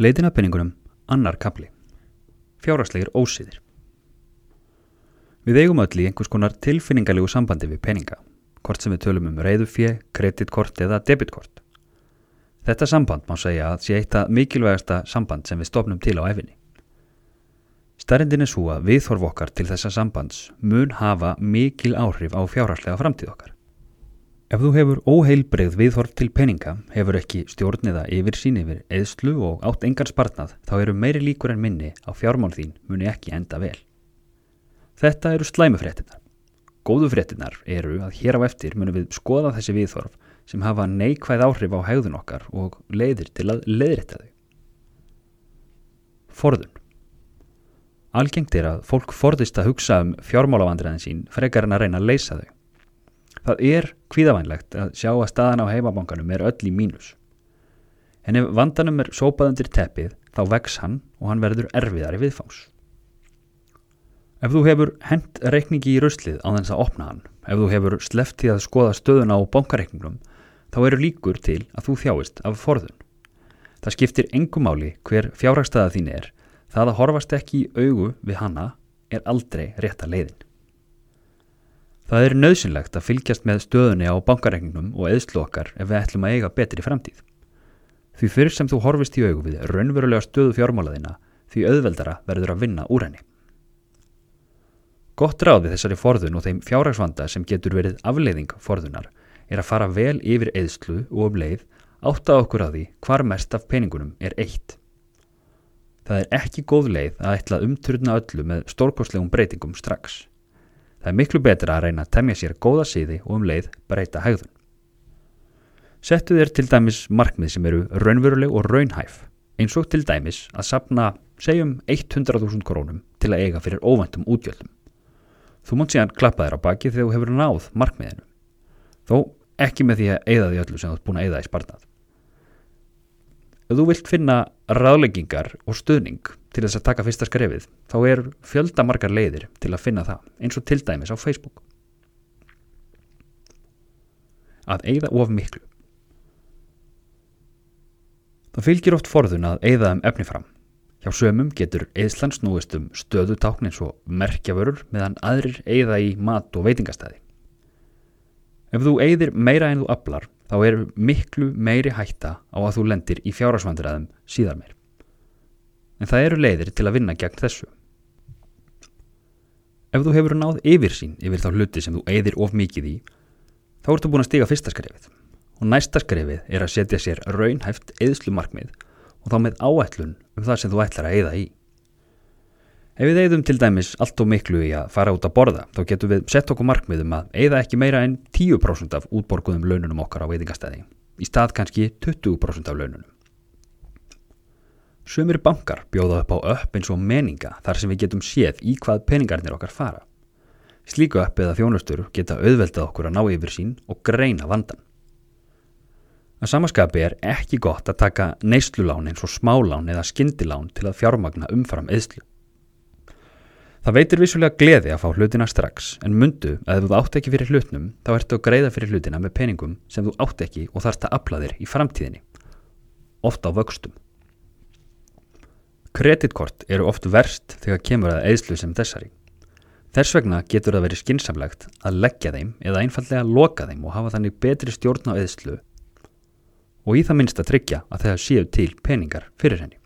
Leitin að penningunum, annar kapli. Fjárhagslegir ósýðir. Við eigum öll í einhvers konar tilfinningalegu sambandi við peninga, hvort sem við tölum um reyðufjö, kreditkort eða debitkort. Þetta samband má segja að sé eitt að mikilvægasta samband sem við stofnum til á efinni. Starrendin er svo að viðhorf okkar til þessa sambands mun hafa mikil áhrif á fjárhagslega framtíð okkar. Ef þú hefur óheilbreyð viðhorf til peninga, hefur ekki stjórn eða yfir sín yfir eðslu og átt engan spartnað, þá eru meiri líkur en minni á fjármál þín muni ekki enda vel. Þetta eru slæmufréttinar. Góðu fréttinar eru að hér á eftir munum við skoða þessi viðhorf sem hafa neikvæð áhrif á hegðun okkar og leiðir til að leiðrætta þau. Forðun. Algengt er að fólk forðist að hugsa um fjármálavandræðin sín frekar en að reyna að leysa þau. Það er kvíðavænlegt að sjá að staðan á heimabankanum er öll í mínus. En ef vandanum er sópað undir teppið þá vex hann og hann verður erfiðari viðfáns. Ef þú hefur hent reikningi í ruslið á þess að opna hann, ef þú hefur sleftið að skoða stöðuna á bankareikningum, þá eru líkur til að þú þjáist af forðun. Það skiptir engum máli hver fjárhagstæða þín er, það að horfast ekki í augu við hanna er aldrei rétta leiðin. Það er nöðsynlegt að fylgjast með stöðunni á bankareikningum og eðslu okkar ef við ætlum að eiga betri framtíð. Því fyrir sem þú horfist í augu við raunverulega stöðu fjármálaðina því auðveldara verður að vinna úr henni. Gott ráð við þessari forðun og þeim fjárhagsvanda sem getur verið afleiðing forðunar er að fara vel yfir eðslu og um leið átta okkur að því hvar mest af peningunum er eitt. Það er ekki góð leið að ætla umturna öllu með stórkostlegum breytingum strax. Það er miklu betra að reyna að temja sér góða síði og um leið breyta hægðun. Settu þér til dæmis markmið sem eru raunveruleg og raunhæf, eins og til dæmis að sapna, segjum, 100.000 krónum til að eiga fyrir óvæntum útgjöldum. Þú mátt síðan klappa þér á baki þegar þú hefur náð markmiðinu. Þó ekki með því að eiga því öllu sem þú ert búin að eiga í spartnað. Ef þú vilt finna ráðleggingar og stuðning til þess að taka fyrsta skrefið þá er fjöldamargar leiðir til að finna það eins og til dæmis á Facebook. Að eigða of miklu. Það fylgir oft forðun að eigða um efni fram. Hjá sömum getur eðslan snúist um stöðutákn eins og merkjavörur meðan aðrir eigða í mat og veitingastæði. Ef þú eigðir meira en þú aflar þá er miklu meiri hætta á að þú lendir í fjárasvandræðum síðar meir en það eru leiðir til að vinna gegn þessu. Ef þú hefur náð yfir sín yfir þá hluti sem þú eigðir of mikið í, þá ertu búin að stiga fyrsta skrefið og næsta skrefið er að setja sér raunhæft eðslu markmið og þá með áætlun um það sem þú ætlar að eigða í. Ef við eigðum til dæmis allt og miklu í að fara út að borða, þá getum við sett okkur markmiðum að eigða ekki meira en 10% af útborguðum laununum okkar á veitingastæði, í stað kannski 20% af laununum. Sumir bankar bjóða upp á upp eins og meninga þar sem við getum séð í hvað peningarnir okkar fara. Slíku upp eða þjónustur geta auðveldað okkur að ná yfir sín og greina vandan. Að samaskapi er ekki gott að taka neyslulán eins og smálán eða skindilán til að fjármagna umfram eðslu. Það veitir vissulega gleði að fá hlutina strax en mundu að ef þú átt ekki fyrir hlutnum þá ertu að greiða fyrir hlutina með peningum sem þú átt ekki og þarfst að afla þér í framtíðinni. Ofta á vöxtum. Kreditkort eru oft verst þegar kemur að eðslu sem þessari. Þess vegna getur það verið skinsamlegt að leggja þeim eða einfallega loka þeim og hafa þannig betri stjórn á eðslu og í það minnst að tryggja að það séu til peningar fyrir henni.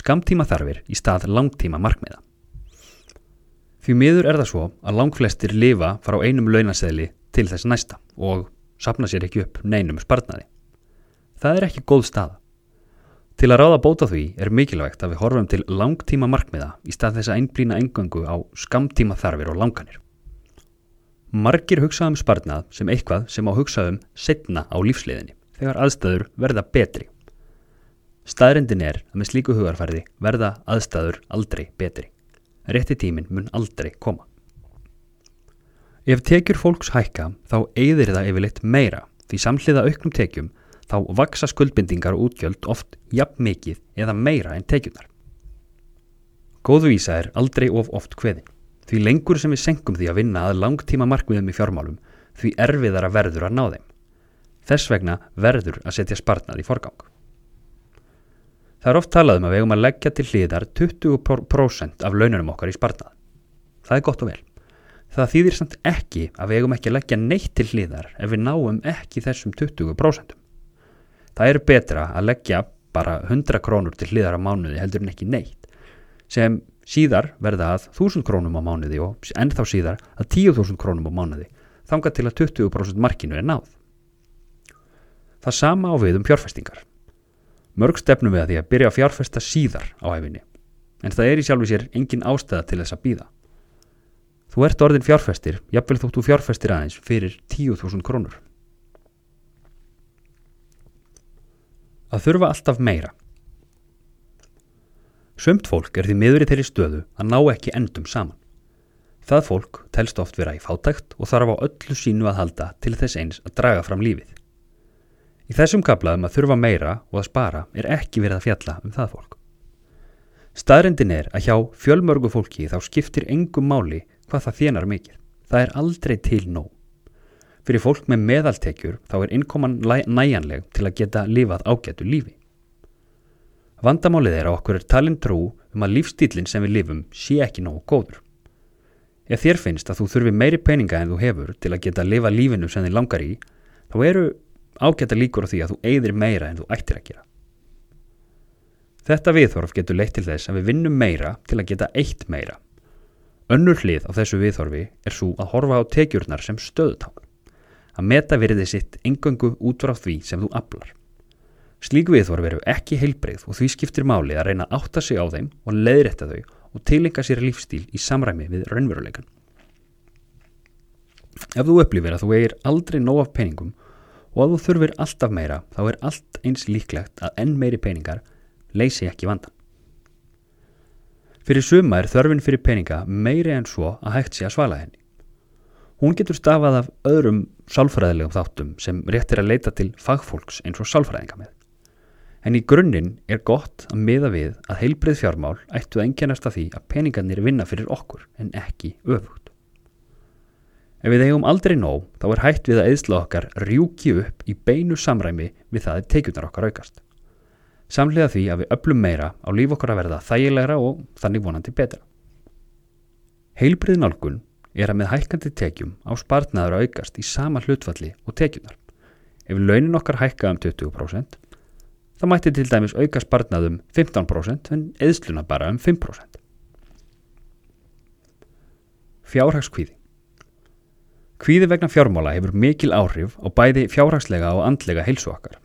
Skamtíma þarfir í stað langtíma markmiða. Því miður er það svo að langflestir lifa fara á einum launaseðli til þess næsta og sapna sér ekki upp neinum spartnaði. Það er ekki góð staða. Til að ráða bóta því er mikilvægt að við horfum til langtíma markmiða í stað þess að einblýna engöngu á skamtíma þarfir og langanir. Margir hugsaðum sparnað sem eitthvað sem á hugsaðum setna á lífsliðinni þegar aðstæður verða betri. Staðrindin er að með slíku hugarfærði verða aðstæður aldrei betri. Rétti tímin mun aldrei koma. Ef tekjur fólks hækka þá eigðir það yfirleitt meira því samhliða auknum tekjum þá vaksa skuldbindingar og útgjöld oft jafn mikið eða meira en tekjunar. Góðvísa er aldrei of oft hveðin. Því lengur sem við senkum því að vinna að langtíma markmiðum í fjármálum, því erfiðara verður að ná þeim. Þess vegna verður að setja sparnað í forgang. Það er oft talað um að við eigum að leggja til hliðar 20% af laununum okkar í sparnað. Það er gott og vel. Það þýðir samt ekki að við eigum ekki að leggja neitt til hliðar ef við náum ekki þessum 20%. Það er betra að leggja bara 100 krónur til hliðar á mánuði heldur en ekki neitt sem síðar verða að 1000 krónum á mánuði og ennþá síðar að 10.000 krónum á mánuði þanga til að 20% markinu er náð. Það sama á við um fjárfestingar. Mörg stefnum við að því að byrja að fjárfesta síðar á æfinni, en það er í sjálfu sér engin ástæða til þess að býða. Þú ert orðin fjárfestir, jafnvel þóttu fjárfestir aðeins fyrir 10.000 krónur. Að þurfa alltaf meira. Sömt fólk er því miður í þeirri stöðu að ná ekki endum saman. Það fólk telst oft vera í fátækt og þarf á öllu sínu að halda til þess eins að draga fram lífið. Í þessum kaplaðum að þurfa meira og að spara er ekki verið að fjalla um það fólk. Staðrendin er að hjá fjölmörgu fólki þá skiptir engum máli hvað það þjenar mikið. Það er aldrei til nóg. Fyrir fólk með meðaltekjur þá er innkoman næjanleg til að geta lifað ágætu lífi. Vandamálið er að okkur er talin trú um að lífstílinn sem við lifum sé ekki nógu góður. Ef þér finnst að þú þurfi meiri peninga en þú hefur til að geta lifa lífinu sem þið langar í, þá eru ágæta líkur á því að þú eigðir meira en þú ættir að gera. Þetta viðhorf getur leitt til þess að við vinnum meira til að geta eitt meira. Önnur hlið á þessu viðhorfi er svo að horfa á tekjurnar sem stöðutál. Að meta veriði sitt engöngu út frá því sem þú aflar. Slík viðhorf eru ekki heilbreyð og því skiptir máli að reyna að átta sig á þeim og leiðrætta þau og tilenga sér lífstíl í samræmi við raunveruleikan. Ef þú upplifir að þú eigir aldrei nóg af peningum og að þú þurfir alltaf meira þá er allt eins líklegt að enn meiri peningar leysi ekki vandan. Fyrir suma er þörfin fyrir peninga meiri en svo að hægt sé að svala henni. Hún getur stafað af öðrum sálfræðilegum þáttum sem réttir að leita til fagfólks eins og sálfræðinga með. En í grunninn er gott að miða við að heilbrið fjármál ættu að engjannast að því að peningarnir vinna fyrir okkur en ekki öfugt. Ef við eigum aldrei nóg þá er hægt við að eðsla okkar rjúki upp í beinu samræmi við það að teikjurnar okkar aukast. Samlega því að við öllum meira á líf okkar að verða þægilegra og þannig vonandi betra. Heilbrið nálgun er að með hækkandi tekjum á spartnaður að aukast í sama hlutfalli og tekjurnar. Ef launin okkar hækka um 20% þá mætti til dæmis auka spartnaðum 15% en eðsluna bara um 5%. Fjárhagskvíði Kvíði vegna fjármála hefur mikil áhrif á bæði fjárhagslega og andlega heilsu okkar.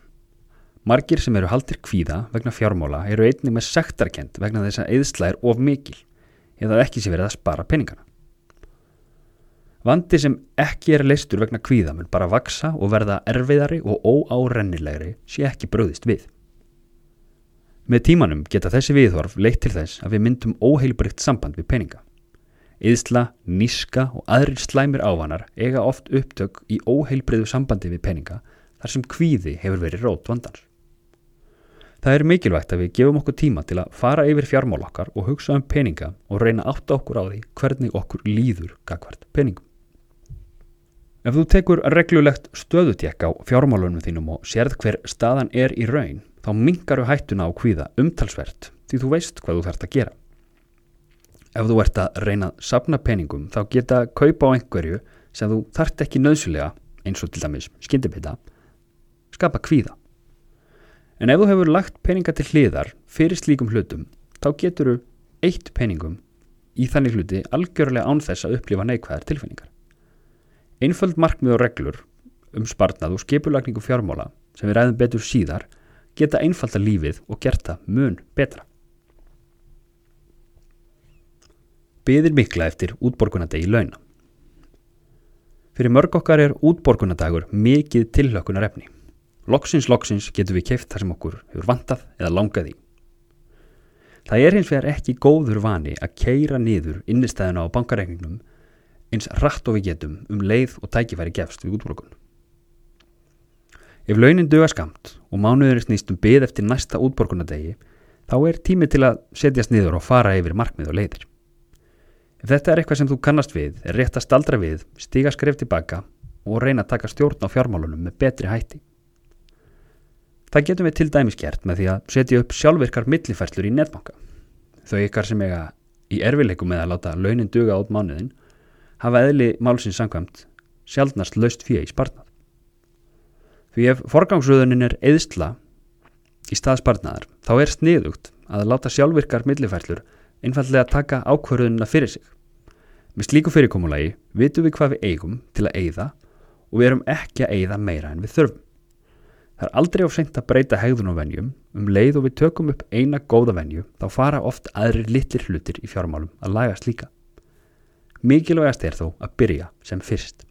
Margir sem eru haldir kvíða vegna fjármála eru einnig með sektarkend vegna þess að eðsla er of mikil eða ekki sé verið að spara peningana. Vandi sem ekki er leistur vegna kvíða mun bara vaksa og verða erfiðari og óárennilegri sé ekki bröðist við. Með tímanum geta þessi viðhorf leitt til þess að við myndum óheilbrygt samband við peninga. Íðsla, níska og aðrir slæmir ávanar eiga oft upptök í óheilbreyðu sambandi við peninga þar sem kvíði hefur verið rót vandans. Það er mikilvægt að við gefum okkur tíma til að fara yfir fjármál okkar og hugsa um peninga og reyna átt okkur á því hvernig okkur líður gagvart peningum. Ef þú tekur reglulegt stöðutek á fjármálunum þínum og sérð hver staðan er í raun, þá mingar þú hættuna á kvíða umtalsvert því þú veist hvað þú þarfst að gera ef þú ert að reyna að sapna peningum þá geta að kaupa á einhverju sem þú þart ekki nöðsulega eins og til dæmis skyndibita skapa kvíða. En ef þú hefur lagt peninga til hliðar fyrir slíkum hlutum þá getur þú eitt peningum í þannig hluti algjörlega án þess að upplifa neikvæðar tilfinningar. Einföld markmið og reglur um sparnað og skipulagningu fjármála sem við ræðum betur síðar geta einfalda lífið og gert það mun betra byðir mikla eftir útborgunadegi launa. Fyrir mörg okkar er útborgunadagur mikið tilhlökunar efni. Loksins, loksins getur við keift þar sem okkur hefur vantað eða langað í. Það er hins vegar ekki góður vani að keira niður innistæðuna á bankareikningnum eins rætt og við getum um leið og tækifæri gefst við útborgun. Ef launin döga skamt og mánuður er snýst um byð eftir næsta útborgunadegi þá er tími til að setjast niður og fara yfir markmið og leiðir. Ef þetta er eitthvað sem þú kannast við, er rétt að staldra við, stíga skref tilbaka og reyna að taka stjórn á fjármálunum með betri hætti. Það getum við til dæmis gert með því að setja upp sjálfvirkar millifærslur í netbanka. Þau ykkar sem eiga í erfileikum með að láta launin duga át mánuðin hafa eðli málsins sangkvæmt sjálfnast löst fyrir í spartnað. Því ef forgangsröðunin er eðsla í stað spartnaðar þá er sniðugt að láta sjálfvirkar millifærslur einfallega taka ákvörðunina fyrir sig. Með slíku fyrirkomulagi vitum við hvað við eigum til að eigða og við erum ekki að eigða meira en við þurfum. Það er aldrei of seint að breyta hegðun og venjum, um leið og við tökum upp eina góða venju þá fara oft aðri litlir hlutir í fjármálum að lagast líka. Mikilvægast er þó að byrja sem fyrst.